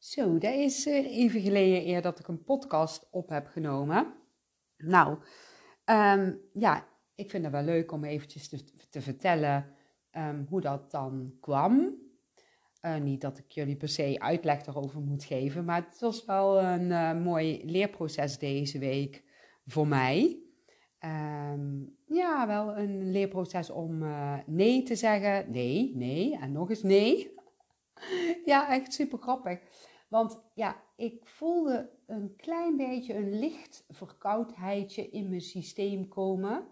Zo, dat is eh, even geleden eer dat ik een podcast op heb genomen. Nou, ehm, ja, ik vind het wel leuk om eventjes te, te vertellen um, hoe dat dan kwam. Uh, niet dat ik jullie per se uitleg erover moet geven, maar het was wel een uh, mooi leerproces deze week voor mij. Um, ja, wel een leerproces om nee te zeggen. Nee, nee en nog eens nee. ja, echt super grappig. Want ja, ik voelde een klein beetje een licht verkoudheidje in mijn systeem komen.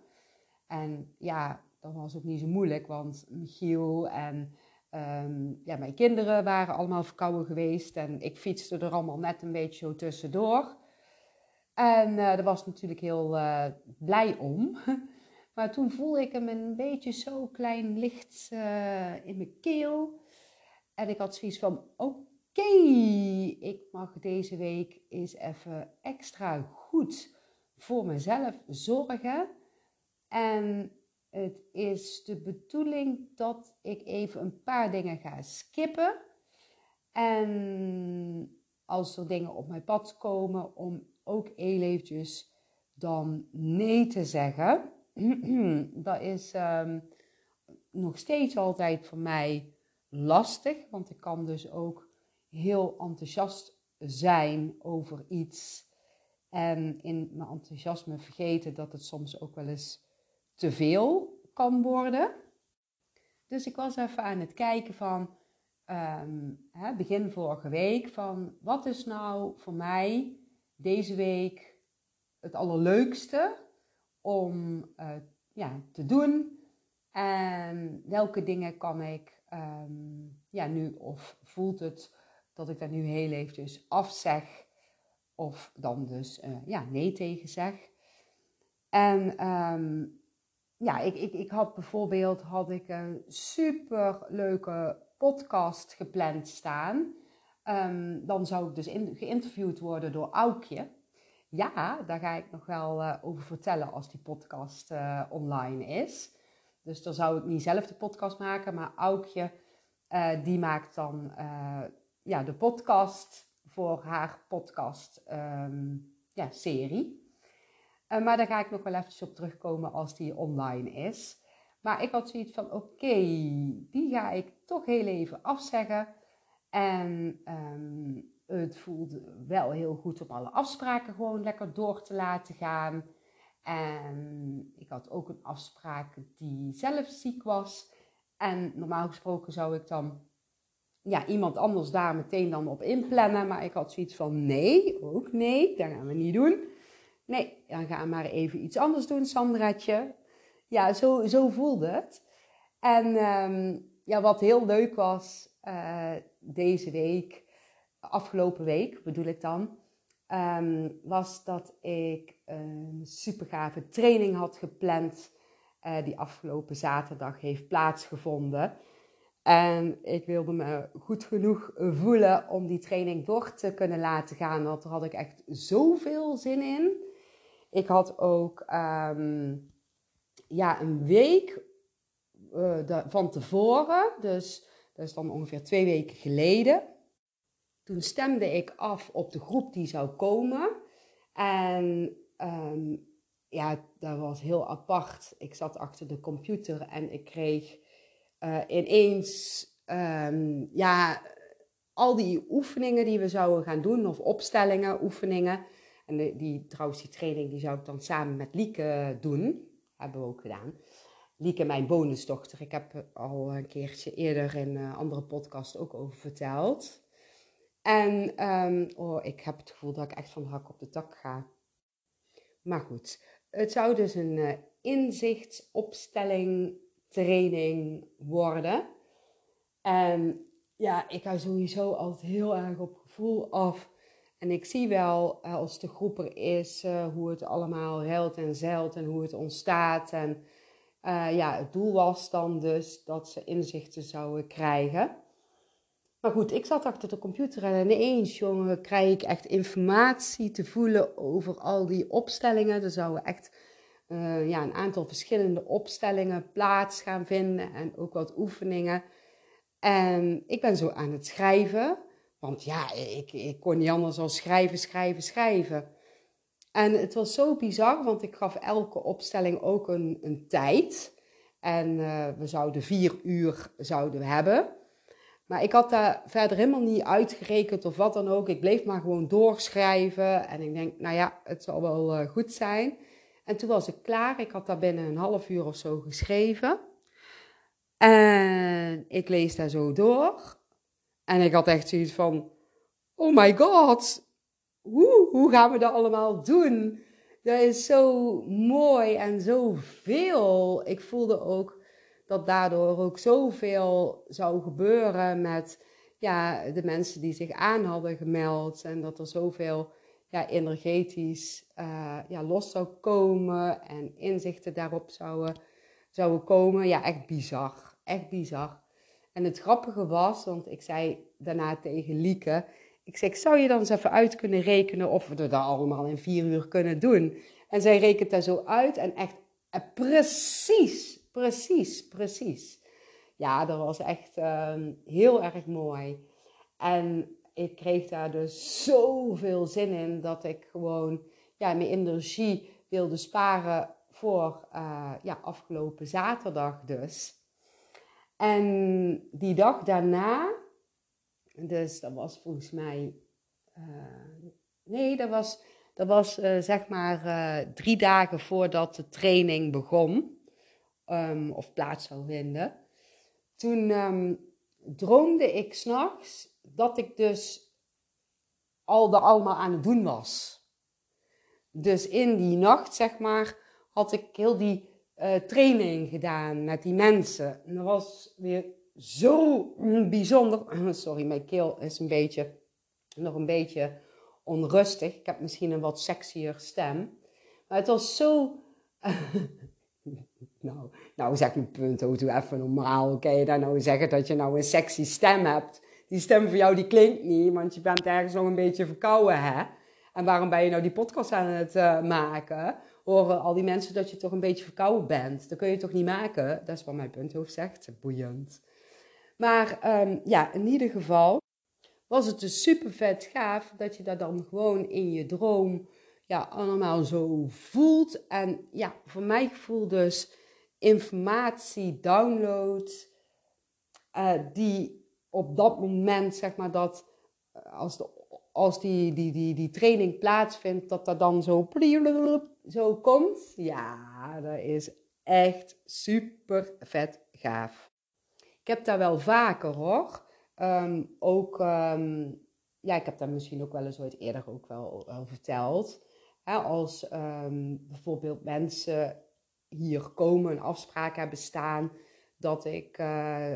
En ja, dat was ook niet zo moeilijk, want Michiel en um, ja, mijn kinderen waren allemaal verkouden geweest. En ik fietste er allemaal net een beetje zo tussendoor. En uh, daar was natuurlijk heel uh, blij om. Maar toen voelde ik hem een beetje zo klein licht uh, in mijn keel. En ik had zoiets van, oké, ik mag deze week eens even extra goed voor mezelf zorgen. En het is de bedoeling dat ik even een paar dingen ga skippen. En als er dingen op mijn pad komen, om ook heel eventjes dan nee te zeggen. Dat is um, nog steeds altijd voor mij lastig, want ik kan dus ook heel enthousiast zijn over iets. En in mijn enthousiasme vergeten dat het soms ook wel eens te veel kan worden. Dus ik was even aan het kijken van um, hè, begin vorige week van wat is nou voor mij deze week het allerleukste om uh, ja, te doen en welke dingen kan ik um, ja, nu of voelt het dat ik daar nu heel eventjes afzeg of dan dus uh, ja, nee tegen zeg. En um, ja, ik, ik, ik had bijvoorbeeld had ik een super leuke podcast gepland staan. Um, dan zou ik dus in, geïnterviewd worden door Aukje. Ja, daar ga ik nog wel uh, over vertellen als die podcast uh, online is. Dus dan zou ik niet zelf de podcast maken, maar Aukje uh, die maakt dan ja, de podcast voor haar podcast um, ja, serie. Uh, maar daar ga ik nog wel eventjes op terugkomen als die online is. Maar ik had zoiets van, oké, die ga ik toch heel even afzeggen. En um, het voelde wel heel goed om alle afspraken gewoon lekker door te laten gaan. En ik had ook een afspraak die zelf ziek was. En normaal gesproken zou ik dan ja, iemand anders daar meteen dan op inplannen. Maar ik had zoiets van, nee, ook nee, dat gaan we niet doen. Nee, dan ga maar even iets anders doen, Sandraatje. Ja, zo, zo voelde het. En um, ja, wat heel leuk was uh, deze week, afgelopen week bedoel ik dan, um, was dat ik een super gave training had gepland. Uh, die afgelopen zaterdag heeft plaatsgevonden. En ik wilde me goed genoeg voelen om die training door te kunnen laten gaan. Want daar had ik echt zoveel zin in. Ik had ook um, ja, een week de, van tevoren, dus dat is dan ongeveer twee weken geleden. Toen stemde ik af op de groep die zou komen. En um, ja, dat was heel apart. Ik zat achter de computer en ik kreeg uh, ineens um, ja, al die oefeningen die we zouden gaan doen, of opstellingen, oefeningen. En die, trouwens, die training die zou ik dan samen met Lieke doen. Hebben we ook gedaan. Lieke, mijn bonusdochter. Ik heb al een keertje eerder in een andere podcast ook over verteld. En um, oh, ik heb het gevoel dat ik echt van de hak op de tak ga. Maar goed, het zou dus een uh, inzichtsopstelling training worden. En ja, ik ga sowieso altijd heel erg op gevoel af en ik zie wel eh, als de groep er is uh, hoe het allemaal huilt en zeilt en hoe het ontstaat. En uh, ja, het doel was dan dus dat ze inzichten zouden krijgen. Maar goed, ik zat achter de computer en ineens, jongen, krijg ik echt informatie te voelen over al die opstellingen. Er zouden echt ja, een aantal verschillende opstellingen plaats gaan vinden en ook wat oefeningen. En ik ben zo aan het schrijven Want ja, ik, ik kon niet anders dan schrijven, schrijven, schrijven. En het was zo bizar, want ik gaf elke opstelling ook een, een tijd. En uh, we zouden vier uur zouden hebben. Maar ik had daar verder helemaal niet uitgerekend of wat dan ook. Ik bleef maar gewoon doorschrijven. En ik denk, nou ja, het zal wel uh, goed zijn. En toen was ik klaar. Ik had daar binnen een half uur of zo geschreven. En ik lees daar zo door. En ik had echt zoiets van: Oh my god, hoe, gaan we dat allemaal doen? Dat is zo mooi en zoveel. Ik voelde ook dat daardoor ook zoveel zou gebeuren met ja, de mensen die zich aan hadden gemeld. En dat er zoveel ja, energetisch uh, ja, los zou komen en inzichten daarop zouden, zouden komen. Ja, echt bizar. Echt bizar. En het grappige was, want ik zei daarna tegen Lieke, ik zeg, zou je dan eens even uit kunnen rekenen of we dat allemaal in vier uur kunnen doen? En zij rekent daar zo uit en echt eh, precies, precies, precies. Ja, dat was echt um, heel erg mooi. En ik kreeg daar dus zoveel zin in dat ik gewoon ja, mijn energie wilde sparen voor uh, ja, afgelopen zaterdag dus. En die dag daarna, dus dat was volgens mij, uh, nee, dat was, dat was uh, zeg maar drie dagen voordat de training begon, um, of plaats zou vinden. Toen um, droomde ik s'nachts dat ik dus al de allemaal aan het doen was. Dus in die nacht, zeg maar, had ik heel die uh, training gedaan met die mensen. En dat was weer zo bijzonder. Sorry, mijn keel is een beetje, nog een beetje onrustig. Ik heb misschien een wat sexier stem. Maar het was zo. nou, nou zeg je punt, oh, doe even normaal. Oké, okay? dan nou zeggen dat je nou een sexy stem hebt. Die stem voor jou die klinkt niet, want je bent ergens nog een beetje verkouden, hè? En waarom ben je nou die podcast aan het uh, maken? horen al die mensen dat je toch een beetje verkouden bent. Dat kun je toch niet maken? Dat is wat mijn punthoofd zegt. Boeiend. Maar um, ja, in ieder geval was het dus super vet gaaf dat je dat dan gewoon in je droom ja, allemaal zo voelt. En ja, voor mij gevoel dus informatie download uh, die op dat moment, zeg maar, dat eh, als, de, als die, die, die, die training plaatsvindt, dat dat dan zo zo komt, ja, dat is echt super vet gaaf. Ik heb daar wel vaker hoor. Um, ook, um, ja, ik heb daar misschien ook wel eens ooit eerder ook wel, verteld. Als um, bijvoorbeeld mensen hier komen, een afspraak hebben staan, dat ik uh,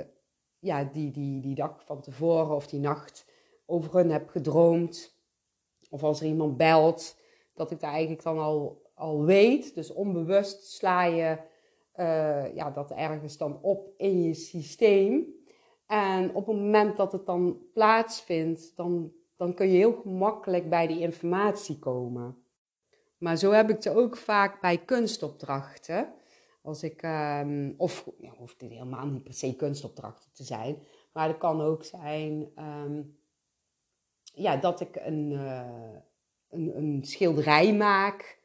ja, die, die, die dag van tevoren of die nacht over hun heb gedroomd. Of als er iemand belt, dat ik daar eigenlijk dan al al weet. Dus onbewust sla je uh, ja, dat ergens dan op in je systeem. En op het moment dat het dan plaatsvindt, dan, dan kun je heel gemakkelijk bij die informatie komen. Maar zo heb ik het ook vaak bij kunstopdrachten. Als ik, um, of ja, hoeft dit helemaal niet per se kunstopdrachten te zijn, maar het kan ook zijn um, ja, dat ik een, uh, een, een schilderij maak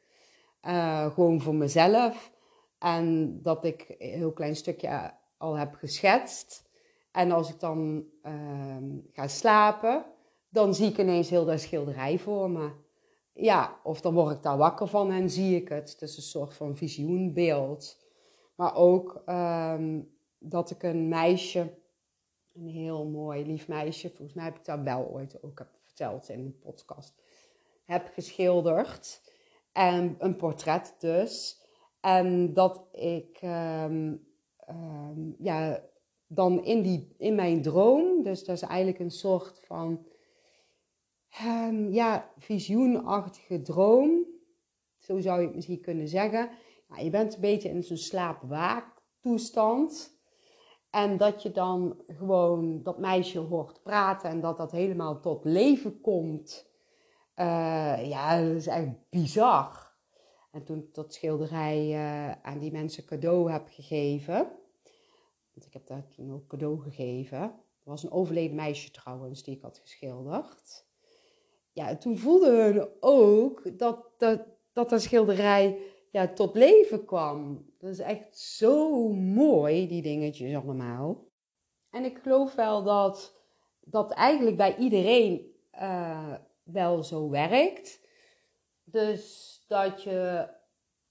uh, gewoon voor mezelf. En dat ik een heel klein stukje al heb geschetst. En als ik dan uh, ga slapen, dan zie ik ineens heel dat schilderij voor me. Ja, of dan word ik daar wakker van en zie ik het. Het is een soort van visioenbeeld. Maar ook um, dat ik een meisje, een heel mooi lief meisje, volgens mij heb ik dat wel ooit ook heb verteld in een podcast, heb geschilderd. En een portret dus. En dat ik um, um, ja, dan in, die, in mijn droom, dus dat is eigenlijk een soort van ja, visioenachtige droom. Zo zou je het misschien kunnen zeggen. Ja, je bent een beetje in zo'n slaapwaaktoestand. En dat je dan gewoon dat meisje hoort praten en dat dat helemaal tot leven komt. Uh, ja, dat is echt bizar. En toen dat schilderij uh, aan die mensen cadeau heb gegeven, want ik heb dat toen ook cadeau gegeven, was een overleden meisje trouwens die ik had geschilderd. Ja, toen voelden we ook dat dat, dat, dat schilderij ja, tot leven kwam. Dat is echt zo mooi, die dingetjes allemaal. En ik geloof wel dat dat eigenlijk bij iedereen uh, wel zo werkt. Dus dat je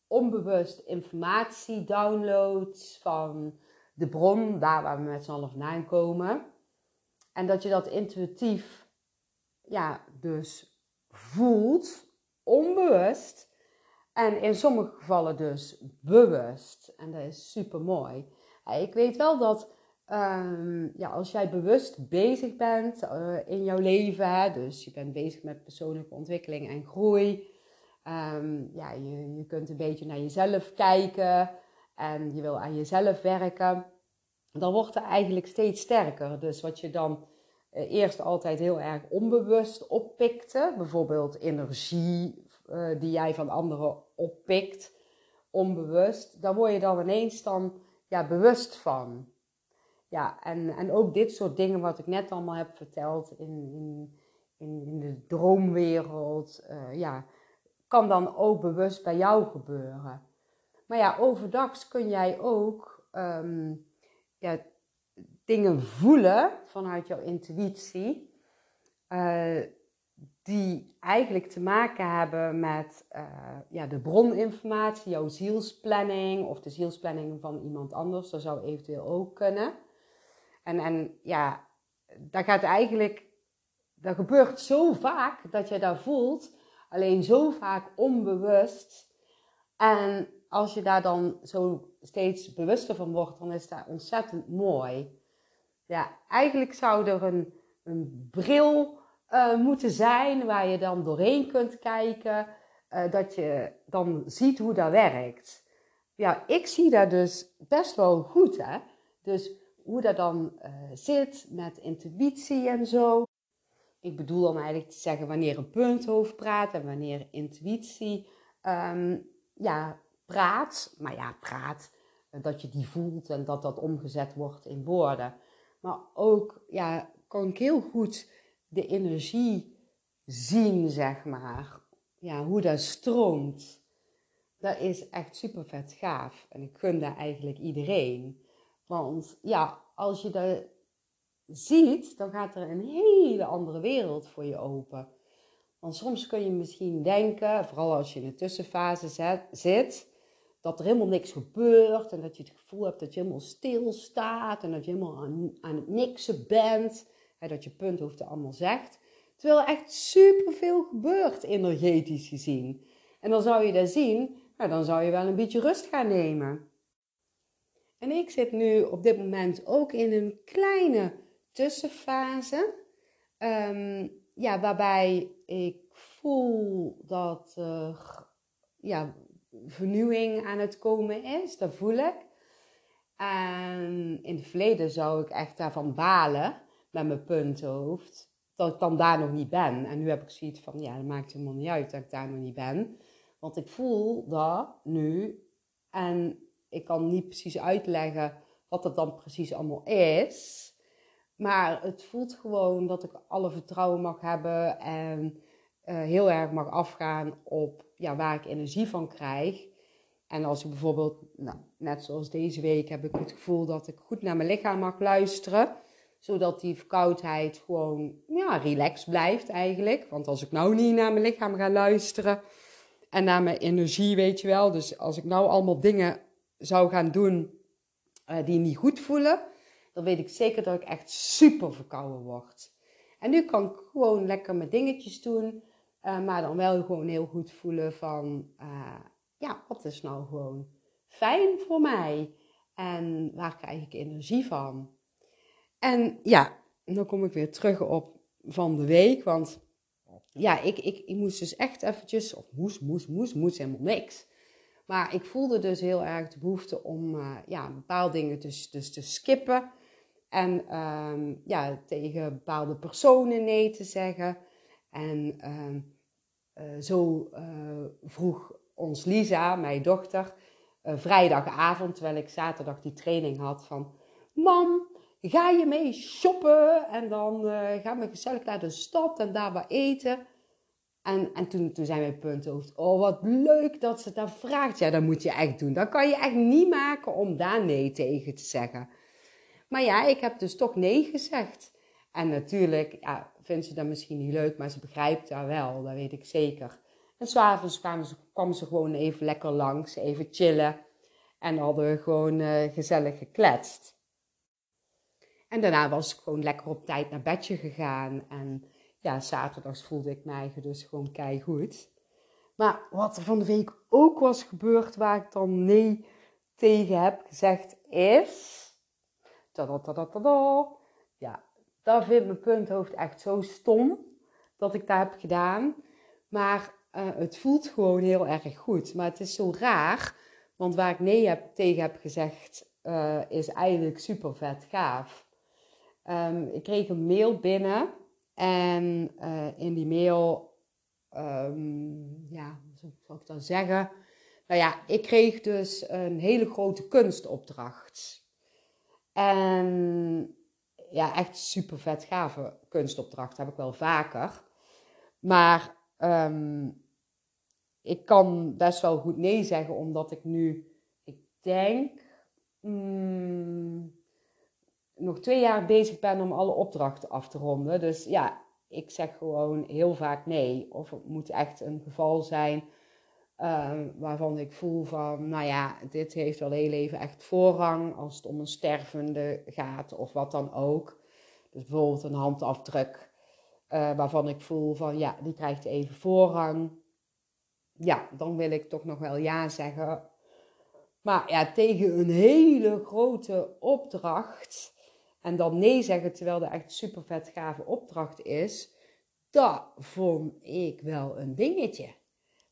onbewust informatie downloadt van de bron, daar waar we met z'n allen vandaan komen. En dat je dat intuïtief, ja, dus voelt, onbewust. En in sommige gevallen dus bewust. En dat is super mooi. Ik weet wel dat um, ja, als jij bewust bezig bent uh, in jouw leven, hè, dus je bent bezig met persoonlijke ontwikkeling en groei. Um, ja, je, je kunt een beetje naar jezelf kijken en je wil aan jezelf werken. Dan wordt het eigenlijk steeds sterker. Dus wat je dan uh, eerst altijd heel erg onbewust oppikte, bijvoorbeeld energie uh, die jij van anderen oppikt, onbewust, daar word je dan ineens dan ja, bewust van. Ja, en, en ook dit soort dingen wat ik net allemaal heb verteld in, in, in, de droomwereld, uh, ja, kan dan ook bewust bij jou gebeuren. Maar ja, overdag kun jij ook um, ja, dingen voelen vanuit jouw intuïtie. Uh, die eigenlijk te maken hebben met uh, ja, de broninformatie, jouw zielsplanning of de zielsplanning van iemand anders. Dat zou eventueel ook kunnen. En, en ja, dat gaat eigenlijk, dat gebeurt zo vaak dat je dat voelt, alleen zo vaak onbewust. En als je daar dan zo steeds bewuster van wordt, dan is dat ontzettend mooi. Ja, eigenlijk zou er een, een bril uh, moeten zijn waar je dan doorheen kunt kijken, uh, dat je dan ziet hoe dat werkt. Ja, ik zie dat dus best wel goed, hè. Dus hoe dat dan uh, zit met intuïtie en zo. Ik bedoel dan eigenlijk te zeggen wanneer een punthoofd praat en wanneer intuïtie um, ja, praat. Maar ja, praat, eh, dat je die voelt en dat dat omgezet wordt in woorden. Maar ook ja, kan ik heel goed de energie zien, zeg maar. Ja, hoe dat stroomt. Dat is echt super vet gaaf. En ik gun dat eigenlijk iedereen. Want ja, als je dat ziet, dan gaat er een hele andere wereld voor je open. Want soms kun je misschien denken, vooral als je in een tussenfase zit, dat er helemaal niks gebeurt en dat je het gevoel hebt dat je helemaal stilstaat en dat je helemaal aan, aan het niksen bent. Dat je punthoofd allemaal zegt. Terwijl er echt superveel gebeurt energetisch gezien. En dan zou je dat zien, nou, dan zou je wel een beetje rust gaan nemen. En ik zit nu op dit moment ook in een kleine tussenfase. Um, ja, waarbij ik voel dat er ja, vernieuwing aan het komen is. Dat voel ik. En in het verleden zou ik echt daarvan balen met mijn punthoofd. Dat ik dan daar nog niet ben. En nu heb ik zoiets van, ja, dat maakt helemaal niet uit dat ik daar nog niet ben. Want ik voel dat nu. En ik kan niet precies uitleggen wat dat dan precies allemaal is. Maar het voelt gewoon dat ik alle vertrouwen mag hebben en uh, heel erg mag afgaan op ja, waar ik energie van krijg. En als ik bijvoorbeeld, nou, net zoals deze week, heb ik het gevoel dat ik goed naar mijn lichaam mag luisteren. Zodat die verkoudheid gewoon ja, relaxed blijft eigenlijk. Want als ik nou niet naar mijn lichaam ga luisteren en naar mijn energie, weet je wel. Dus als ik nou allemaal dingen zou gaan doen uh, die niet goed voelen, dan weet ik zeker dat ik echt super verkouden word. En nu kan ik gewoon lekker mijn dingetjes doen, uh, maar dan wel gewoon heel goed voelen van, uh, ja, wat is nou gewoon fijn voor mij? En waar krijg ik energie van? En ja, dan kom ik weer terug op van de week, want ja, ik, ik, ik moest dus echt eventjes, of moest, moest, moest, moest helemaal niks. Maar ik voelde dus heel erg de behoefte om uh, ja, bepaalde dingen dus, dus te skippen. En um, ja, tegen bepaalde personen nee te zeggen. En um, uh, zo uh, vroeg ons Lisa, mijn dochter, vrijdagavond, terwijl ik zaterdag die training had van... Mam, ga je mee shoppen? En dan uh, gaan we gezellig naar de stad en daar wat eten. En, en toen, toen zijn mijn punt hoofd, oh wat leuk dat ze dat vraagt. Ja, dat moet je echt doen. Dat kan je echt niet maken om daar nee tegen te zeggen. Maar ja, ik heb dus toch nee gezegd. En natuurlijk ja, vindt ze dat misschien niet leuk, maar ze begrijpt dat wel, dat weet ik zeker. En s'avonds kwamen ze, kwam ze gewoon even lekker langs, even chillen. En hadden we gewoon uh, gezellig gekletst. En daarna was ik gewoon lekker op tijd naar bedje gegaan. En ja, zaterdags voelde ik mij dus gewoon goed. Maar wat er van de week ook was gebeurd, waar ik dan nee tegen heb gezegd, is. Tadadadadada. Ja, dat vindt mijn punthoofd echt zo stom dat ik dat heb gedaan. Maar uh, het voelt gewoon heel erg goed. Maar het is zo raar, want waar ik nee heb, tegen heb gezegd, uh, is eigenlijk super vet gaaf. Um, ik kreeg een mail binnen en uh, in die mail, um, ja, hoe zou ik dat zeggen? Nou ja, ik kreeg dus een hele grote kunstopdracht. En ja, echt super vet gave kunstopdracht heb ik wel vaker. Maar um, ik kan best wel goed nee zeggen, omdat ik nu, ik denk, mm, nog twee jaar bezig ben om alle opdrachten af te ronden. Dus ja, ik zeg gewoon heel vaak nee. Of het moet echt een geval zijn uh, waarvan ik voel van, nou ja, dit heeft wel heel even echt voorrang als het om een stervende gaat of wat dan ook. Dus bijvoorbeeld een handafdruk uh, waarvan ik voel van, ja, die krijgt even voorrang ja, dan wil ik toch nog wel ja zeggen. Maar ja, tegen een hele grote opdracht en dan nee zeggen terwijl dat echt super vet gave opdracht is, dat vond ik wel een dingetje.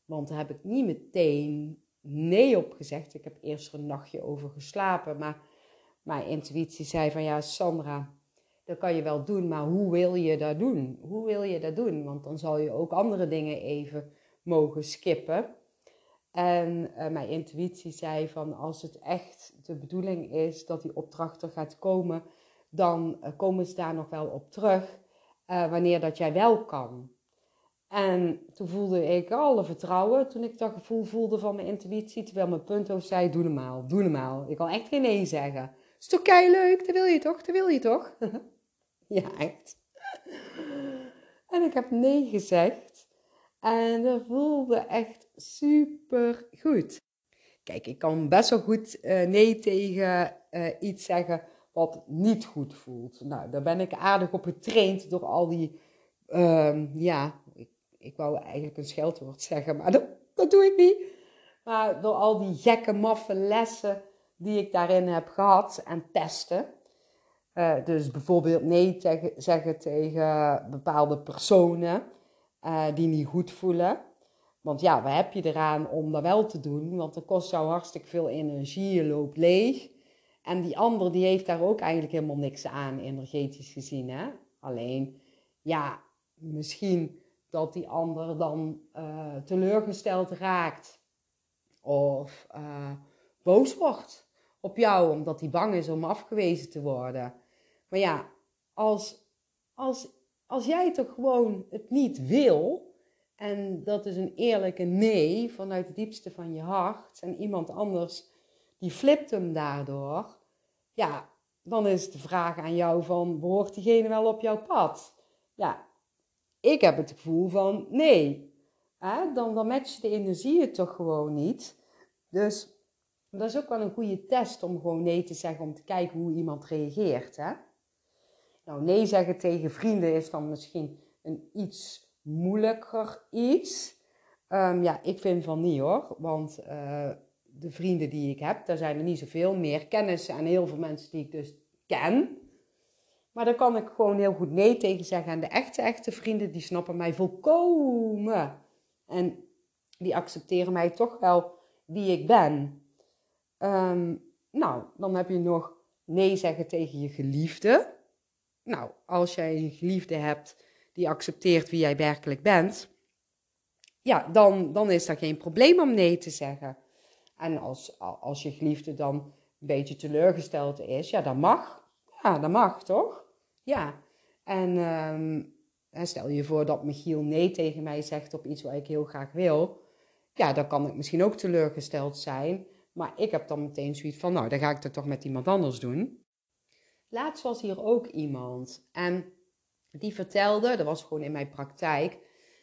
Want daar heb ik niet meteen nee op gezegd. Ik heb eerst er een nachtje over geslapen, maar mijn intuïtie zei van ja, Sandra, dat kan je wel doen, maar hoe wil je dat doen? Hoe wil je dat doen? Want dan zal je ook andere dingen even mogen skippen. En uh, mijn intuïtie zei van als het echt de bedoeling is dat die opdracht er gaat komen, dan uh, komen ze daar nog wel op terug uh, wanneer dat jij wel kan. En toen voelde ik alle vertrouwen toen ik dat gevoel voelde van mijn intuïtie, terwijl mijn punthoofd zei, doe normaal, doe normaal. Ik kan echt geen nee zeggen. Is toch kei leuk, dat wil je toch, dat wil je toch? ja, echt. en ik heb nee gezegd. En dat voelde echt super goed. Kijk, ik kan best wel goed uh, nee tegen iets zeggen wat niet goed voelt. Nou, daar ben ik aardig op getraind door al die, uh, ja, ik, ik wou eigenlijk een scheldwoord zeggen, maar dat, dat doe ik niet. Maar door al die gekke, maffe lessen die ik daarin heb gehad en testen. Uh, dus bijvoorbeeld nee zeggen tegen bepaalde personen uh, die niet goed voelen. Want ja, wat heb je eraan om dat wel te doen? Want dat kost jou hartstikke veel energie, je loopt leeg. En die ander die heeft daar ook eigenlijk helemaal niks aan, energetisch gezien. Hè? Alleen, ja, misschien dat die ander dan uh, teleurgesteld raakt. Of uh, boos wordt op jou, omdat hij bang is om afgewezen te worden. Maar ja, als, als als jij toch gewoon het niet wil, en dat is een eerlijke nee vanuit het diepste van je hart, en iemand anders die flipt hem daardoor, ja, dan is de vraag aan jou van, behoort diegene wel op jouw pad? Ja, ik heb het gevoel van nee. Dan, dan matcht de energie toch gewoon niet. Dus dat is ook wel een goede test om gewoon nee te zeggen, om te kijken hoe iemand reageert. Hè? Nou, nee zeggen tegen vrienden is dan misschien een iets moeilijker iets. Um, ja, ik vind van niet hoor. Want uh, de vrienden die ik heb, daar zijn er niet zoveel meer. Kennissen en heel veel mensen die ik dus ken. Maar daar kan ik gewoon heel goed nee tegen zeggen. En de echte, echte vrienden, die snappen mij volkomen. En die accepteren mij toch wel wie ik ben. Um, nou, dan heb je nog nee zeggen tegen je geliefde. Nou, als jij een geliefde hebt die accepteert wie jij werkelijk bent, ja, dan, dan is dat geen probleem om nee te zeggen. En als, als je geliefde dan een beetje teleurgesteld is, ja, dat mag. Ja, dat mag toch? Ja. En ehm, stel je voor dat Michiel nee tegen mij zegt op iets wat ik heel graag wil. Ja, dan kan ik misschien ook teleurgesteld zijn. Maar ik heb dan meteen zoiets van, nou, dan ga ik dat toch met iemand anders doen. Laatst was hier ook iemand en die vertelde, dat was gewoon in mijn praktijk,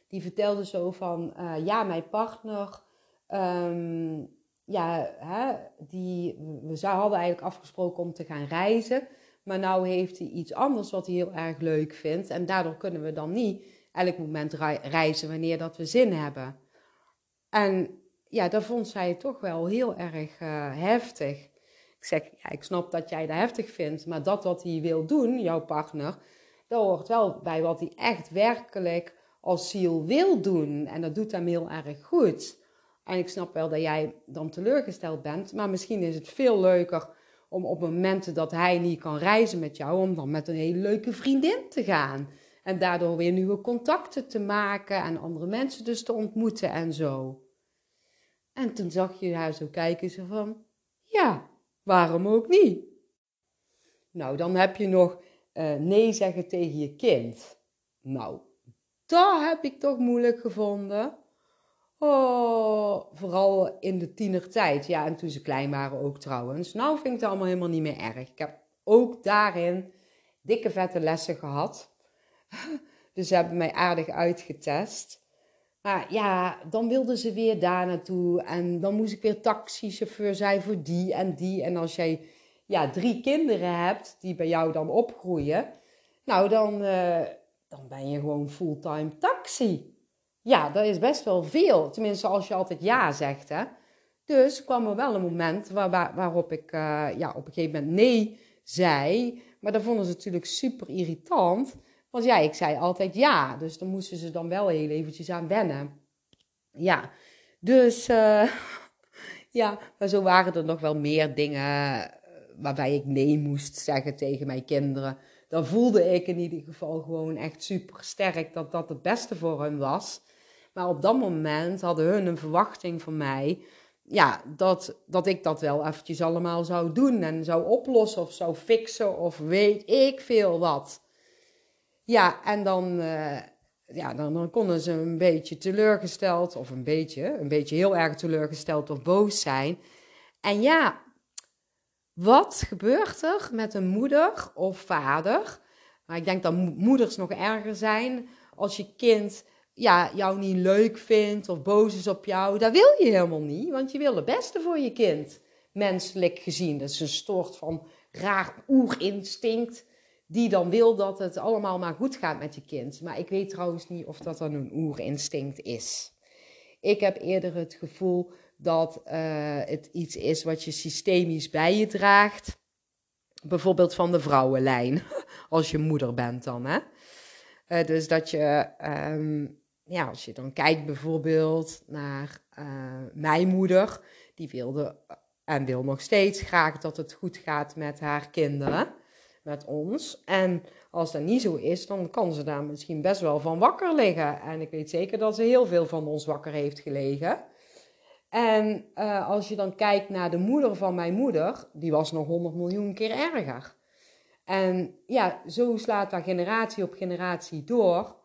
die vertelde zo van, uh, ja, mijn partner, um, ja, hè, die, we hadden eigenlijk afgesproken om te gaan reizen, maar nou heeft hij iets anders wat hij heel erg leuk vindt en daardoor kunnen we dan niet elk moment reizen wanneer dat we zin hebben. En ja, dat vond zij toch wel heel erg uh, heftig. Ik zeg, ja, ik snap dat jij dat heftig vindt, maar dat wat hij wil doen, jouw partner, dat hoort wel bij wat hij echt werkelijk als ziel wil doen. En dat doet hem heel erg goed. En ik snap wel dat jij dan teleurgesteld bent, maar misschien is het veel leuker om op momenten dat hij niet kan reizen met jou, om dan met een hele leuke vriendin te gaan. En daardoor weer nieuwe contacten te maken en andere mensen dus te ontmoeten en zo. En toen zag je haar zo kijken, ze van, ja, waarom ook niet? Nou, dan heb je nog uh, nee zeggen tegen je kind. Nou, dat heb ik toch moeilijk gevonden. Oh, vooral in de tienertijd. Ja, en toen ze klein waren ook trouwens. Nou vind ik het allemaal helemaal niet meer erg. Ik heb ook daarin dikke vette lessen gehad. Dus ze hebben mij aardig uitgetest. Maar ja, dan wilden ze weer daar naartoe. En dan moest ik weer taxichauffeur zijn voor die en die. En als jij ja, drie kinderen hebt die bij jou dan opgroeien. Nou, dan, uh, dan ben je gewoon fulltime taxi. Ja, dat is best wel veel. Tenminste, als je altijd ja zegt, hè. Dus kwam er wel een moment waar, waarop ik uh, ja, op een gegeven moment nee zei. Maar dat vonden ze natuurlijk super irritant. Want ja, ik zei altijd ja. Dus dan moesten ze dan wel heel eventjes aan wennen. Ja, dus uh, ja, maar zo waren er nog wel meer dingen eh, waarbij ik nee moest zeggen tegen mijn kinderen. Dan voelde ik in ieder geval gewoon echt super sterk dat dat het beste voor hun was. Maar op dat moment hadden hun een verwachting van mij. Ja, dat, dat ik dat wel eventjes allemaal zou doen en zou oplossen of zou fixen of weet ik veel wat. Ja, en dan, uh, ja, dan, dan, konden ze een beetje teleurgesteld, of een beetje, een beetje heel erg teleurgesteld of boos zijn. En ja, wat gebeurt er met een moeder of vader? Maar ik denk dat moeders nog erger zijn als je kind ja, jou niet leuk vindt of boos is op jou. Dat wil je helemaal niet, want je wil het beste voor je kind, menselijk gezien. Dat is een soort van raar oerinstinct die dan wil dat het allemaal maar goed gaat met je kind. Maar ik weet trouwens niet of dat dan een oerinstinct is. Ik heb eerder het gevoel dat uh, het iets is wat je systemisch bij je draagt. Bijvoorbeeld van de vrouwenlijn, als je moeder bent dan. Hè? Uh, dus dat je, um, ja, als je dan kijkt bijvoorbeeld naar uh, mijn moeder, die wilde en wil nog steeds graag dat het goed gaat met haar kinderen met ons. En als dat niet zo is, dan kan ze daar misschien best wel van wakker liggen. En ik weet zeker dat ze heel veel van ons wakker heeft gelegen. En uh, als je dan kijkt naar de moeder van mijn moeder, die was nog 100 miljoen keer erger. En ja, zo slaat dat generatie op generatie door.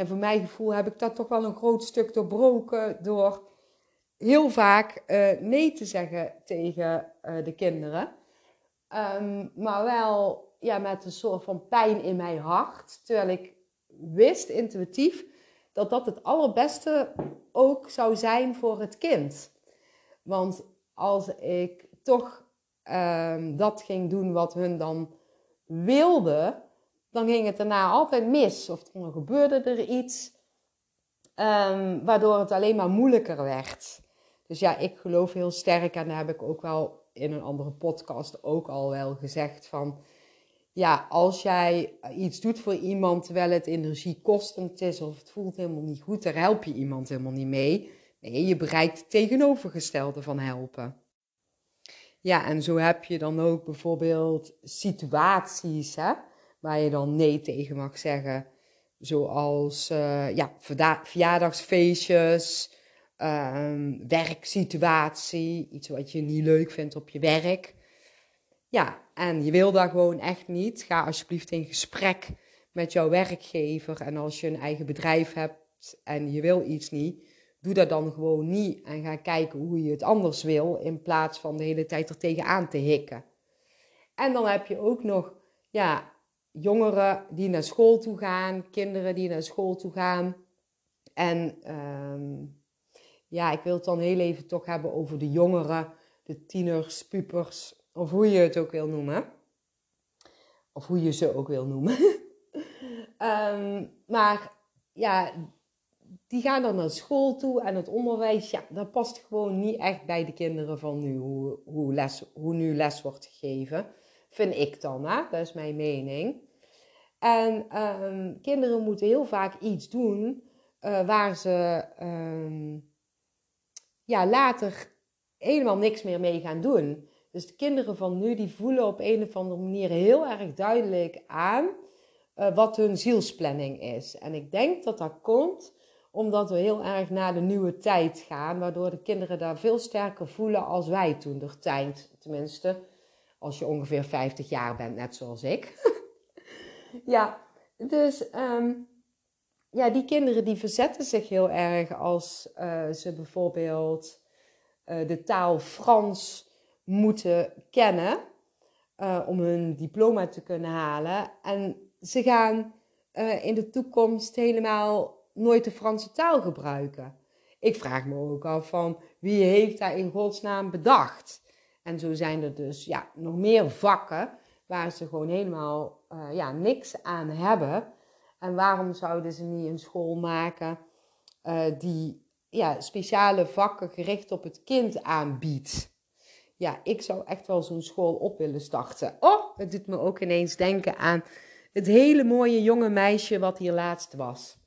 En voor mijn gevoel heb ik dat toch wel een groot stuk doorbroken door heel vaak uh, nee te zeggen tegen uh, de kinderen. Um, maar wel ja, met een soort van pijn in mijn hart. Terwijl ik wist intuïtief dat dat het allerbeste ook zou zijn voor het kind. Want als ik toch um, dat ging doen wat hun dan wilde, dan ging het daarna altijd mis. Of dan gebeurde er iets um, waardoor het alleen maar moeilijker werd. Dus ja, ik geloof heel sterk en daar heb ik ook wel in een andere podcast ook al wel gezegd van ja, als jij iets doet voor iemand terwijl het energiekostend is of het voelt helemaal niet goed, daar help je iemand helemaal niet mee. Nee, je bereikt het tegenovergestelde van helpen. Ja, en zo heb je dan ook bijvoorbeeld situaties hè, waar je dan nee tegen mag zeggen. Zoals uh, ja, verjaardagsfeestjes, um, werksituatie, iets wat je niet leuk vindt op je werk. Ja, en je wil dat gewoon echt niet. Ga alsjeblieft in gesprek met jouw werkgever. En als je een eigen bedrijf hebt en je wil iets niet, doe dat dan gewoon niet. En ga kijken hoe je het anders wil, in plaats van de hele tijd er tegenaan te hikken. En dan heb je ook nog ja, jongeren die naar school toe gaan, kinderen die naar school toe gaan. En ehm, ja, ik wil het dan heel even toch hebben over de jongeren, de tieners, pupers, of hoe je het ook wil noemen. Of hoe je ze ook wil noemen. Ehm, maar ja, die gaan dan naar school toe en het onderwijs, ja, dat past gewoon niet echt bij de kinderen van nu, hoe, hoe, les, hoe nu les wordt gegeven. Vind ik dan, hè? dat is mijn mening. En ehm, kinderen moeten heel vaak iets doen uh, waar ze ehm, ja, later helemaal niks meer mee gaan doen. Dus de kinderen van nu die voelen op een of andere manier heel erg duidelijk aan uh, wat hun zielsplanning is. En ik denk dat dat komt omdat we heel erg naar de nieuwe tijd gaan, waardoor de kinderen daar veel sterker voelen als wij toen de tijd. Tenminste, als je ongeveer 50 jaar bent, net zoals ik. ja, dus um, ja, die kinderen die verzetten zich heel erg als uh, ze bijvoorbeeld uh, de taal Frans moeten kennen uh, om hun diploma te kunnen halen. En ze gaan in de toekomst helemaal nooit de Franse taal gebruiken. Ik vraag me ook af van wie heeft dat in godsnaam bedacht? En zo zijn er dus ja, nog meer vakken waar ze gewoon helemaal uh, ja, niks aan hebben. En waarom zouden ze niet een school maken uh, die ja, speciale vakken gericht op het kind aanbiedt? Ja, ik zou echt wel zo'n school op willen starten. Oh, het doet me ook ineens denken aan het hele mooie jonge meisje wat hier laatst was.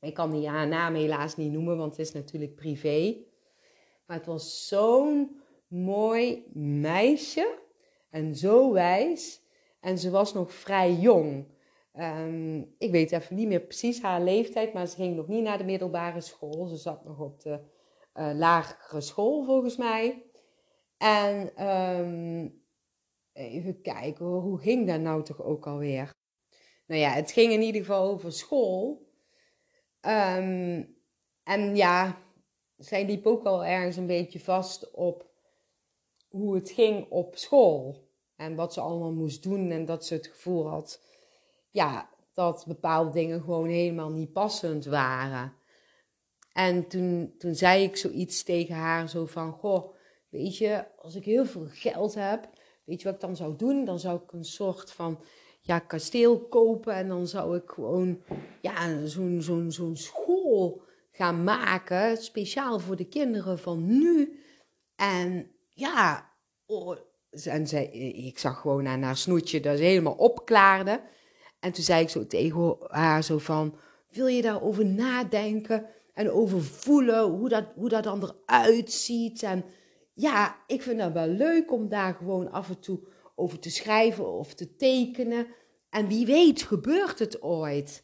Ik kan die naam helaas niet noemen, want het is natuurlijk privé. Maar het was zo'n mooi meisje en zo wijs. En ze was nog vrij jong. Um, ik weet even niet meer precies haar leeftijd, maar ze ging nog niet naar de middelbare school. Ze zat nog op de uh, lagere school volgens mij. En um, even kijken, hoe ging dat nou toch ook alweer? Nou ja, het ging in ieder geval over school. Um, en ja, zij liep ook al ergens een beetje vast op hoe het ging op school. En wat ze allemaal moest doen. En dat ze het gevoel had, ja, dat bepaalde dingen gewoon helemaal niet passend waren. En toen, toen zei ik zoiets tegen haar, zo van, goh, weet je, als ik heel veel geld heb, weet je wat ik dan zou doen? Dan zou ik een soort van ja, kasteel kopen en dan zou ik gewoon ja, zo'n zo'n zo'n school gaan maken, speciaal voor de kinderen van nu. En ja, oh, en zij, ik zag gewoon aan haar snoetje dat ze helemaal opklaarde. En toen zei ik zo tegen haar zo van, wil je daarover nadenken en over voelen, hoe dat, hoe dat dan eruit ziet? En ja, ik vind dat wel leuk om daar gewoon af en toe over te schrijven of te tekenen. En wie weet gebeurt het ooit.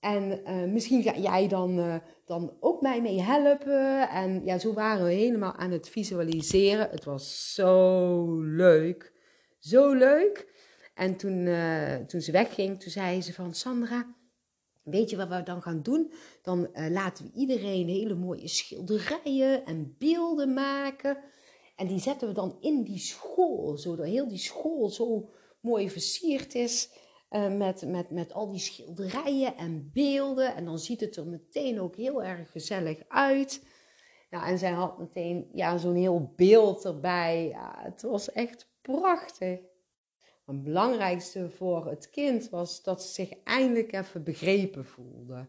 En uh, misschien ga jij dan, uh, dan ook mij mee helpen. En ja, zo waren we helemaal aan het visualiseren. Het was zo leuk. Zo leuk. En toen, uh, toen ze wegging, toen zei ze van Sandra, weet je wat we dan gaan doen? Dan laten we iedereen hele mooie schilderijen en beelden maken. En die zetten we dan in die school, zodat heel die school zo mooi versierd is. Uh, met, met, met al die schilderijen en beelden. En dan ziet het er meteen ook heel erg gezellig uit. Ja, en zij had meteen ja, zo'n heel beeld erbij. Ja, het was echt prachtig. het belangrijkste voor het kind was dat ze zich eindelijk even begrepen voelde.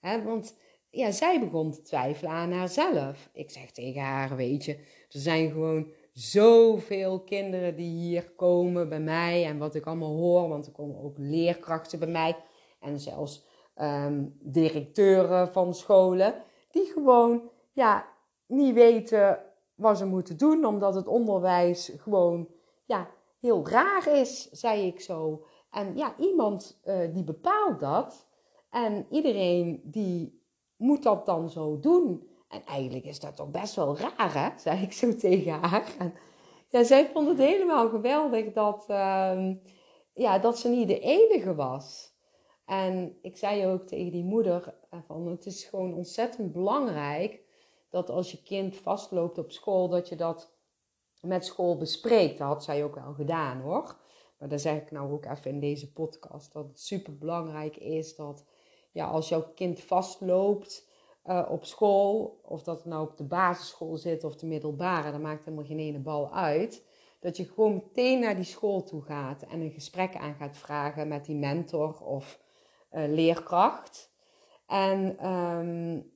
He, want ja, zij begon te twijfelen aan haarzelf. Ik zeg tegen haar, weet je, er zijn gewoon zoveel kinderen die hier komen bij mij en wat ik allemaal hoor, want er komen ook leerkrachten bij mij en zelfs um, directeuren van scholen, die gewoon ja, niet weten wat ze moeten doen, omdat het onderwijs gewoon ja, heel raar is, zei ik zo. En ja, iemand uh, die bepaalt dat en iedereen die moet dat dan zo doen. En eigenlijk is dat toch best wel raar, hè? zei ik zo tegen haar. En ja, zij vond het helemaal geweldig dat, ehm, ja, dat ze niet de enige was. En ik zei ook tegen die moeder eh, van het is gewoon ontzettend belangrijk dat als je kind vastloopt op school, dat je dat met school bespreekt. Dat had zij ook wel gedaan hoor. Maar dan zeg ik nou ook even in deze podcast dat het super belangrijk is dat ja, als jouw kind vastloopt uh, op school, of dat nou op de basisschool zit of de middelbare, dat maakt helemaal geen ene bal uit. Dat je gewoon meteen naar die school toe gaat en een gesprek aan gaat vragen met die mentor of uh, leerkracht. En um,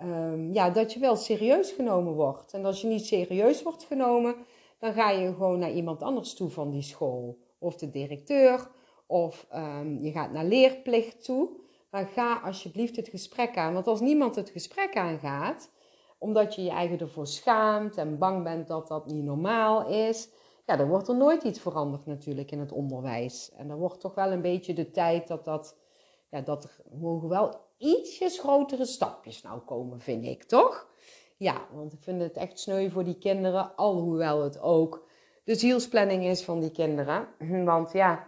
um, ja, dat je wel serieus genomen wordt. En als je niet serieus wordt genomen, dan ga je gewoon naar iemand anders toe van die school. Of de directeur, of um, je gaat naar leerplicht toe. Maar ga alsjeblieft het gesprek aan. Want als niemand het gesprek aangaat, omdat je je eigen ervoor schaamt en bang bent dat dat niet normaal is, ja, dan wordt er nooit iets veranderd natuurlijk in het onderwijs. En dan wordt toch wel een beetje de tijd dat dat, ja, dat er mogen wel ietsjes grotere stapjes nou komen, vind ik, toch? Ja, want ik vind het echt sneu voor die kinderen, alhoewel het ook de zielsplanning is van die kinderen. Want ja,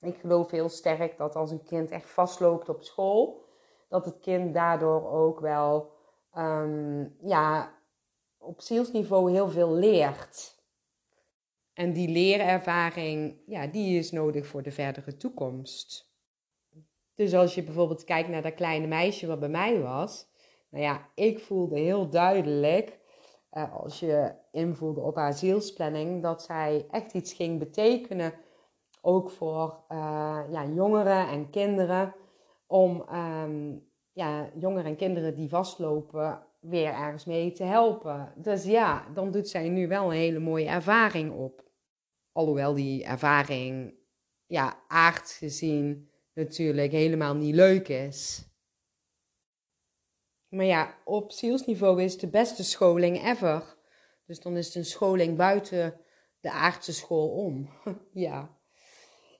ik geloof heel sterk dat als een kind echt vastloopt op school, dat het kind daardoor ook wel um, ja, op zielsniveau heel veel leert. En die leerervaring, ja, die is nodig voor de verdere toekomst. Dus als je bijvoorbeeld kijkt naar dat kleine meisje wat bij mij was, nou ja, ik voelde heel duidelijk, uh, als je invoelde op haar zielsplanning, dat zij echt iets ging betekenen ook voor uh, ja, jongeren en kinderen, om um, ja, jongeren en kinderen die vastlopen weer ergens mee te helpen. Dus ja, dan doet zij nu wel een hele mooie ervaring op. Alhoewel die ervaring, ja, aard gezien natuurlijk helemaal niet leuk is. Maar ja, op zielsniveau is het de beste scholing ever. Dus dan is het een scholing buiten de aardse school om. ja.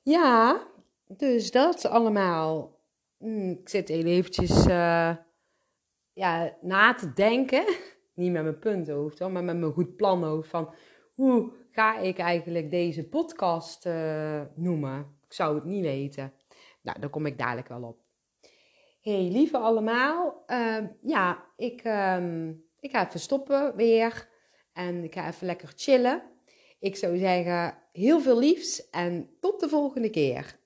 Ja, dus dat allemaal. Hmm, ik zit heel eventjes uh, ja, na te denken. Niet met mijn puntenhoofd hoor, maar met mijn goed planhoofd. Van hoe ga ik eigenlijk deze podcast uh, noemen? Ik zou het niet weten. Nou, daar kom ik dadelijk wel op. Hey, lieve allemaal. Uh, ja, ik, um, ik ga even stoppen weer. En ik ga even lekker chillen. Ik zou zeggen, heel veel liefs en tot de volgende keer.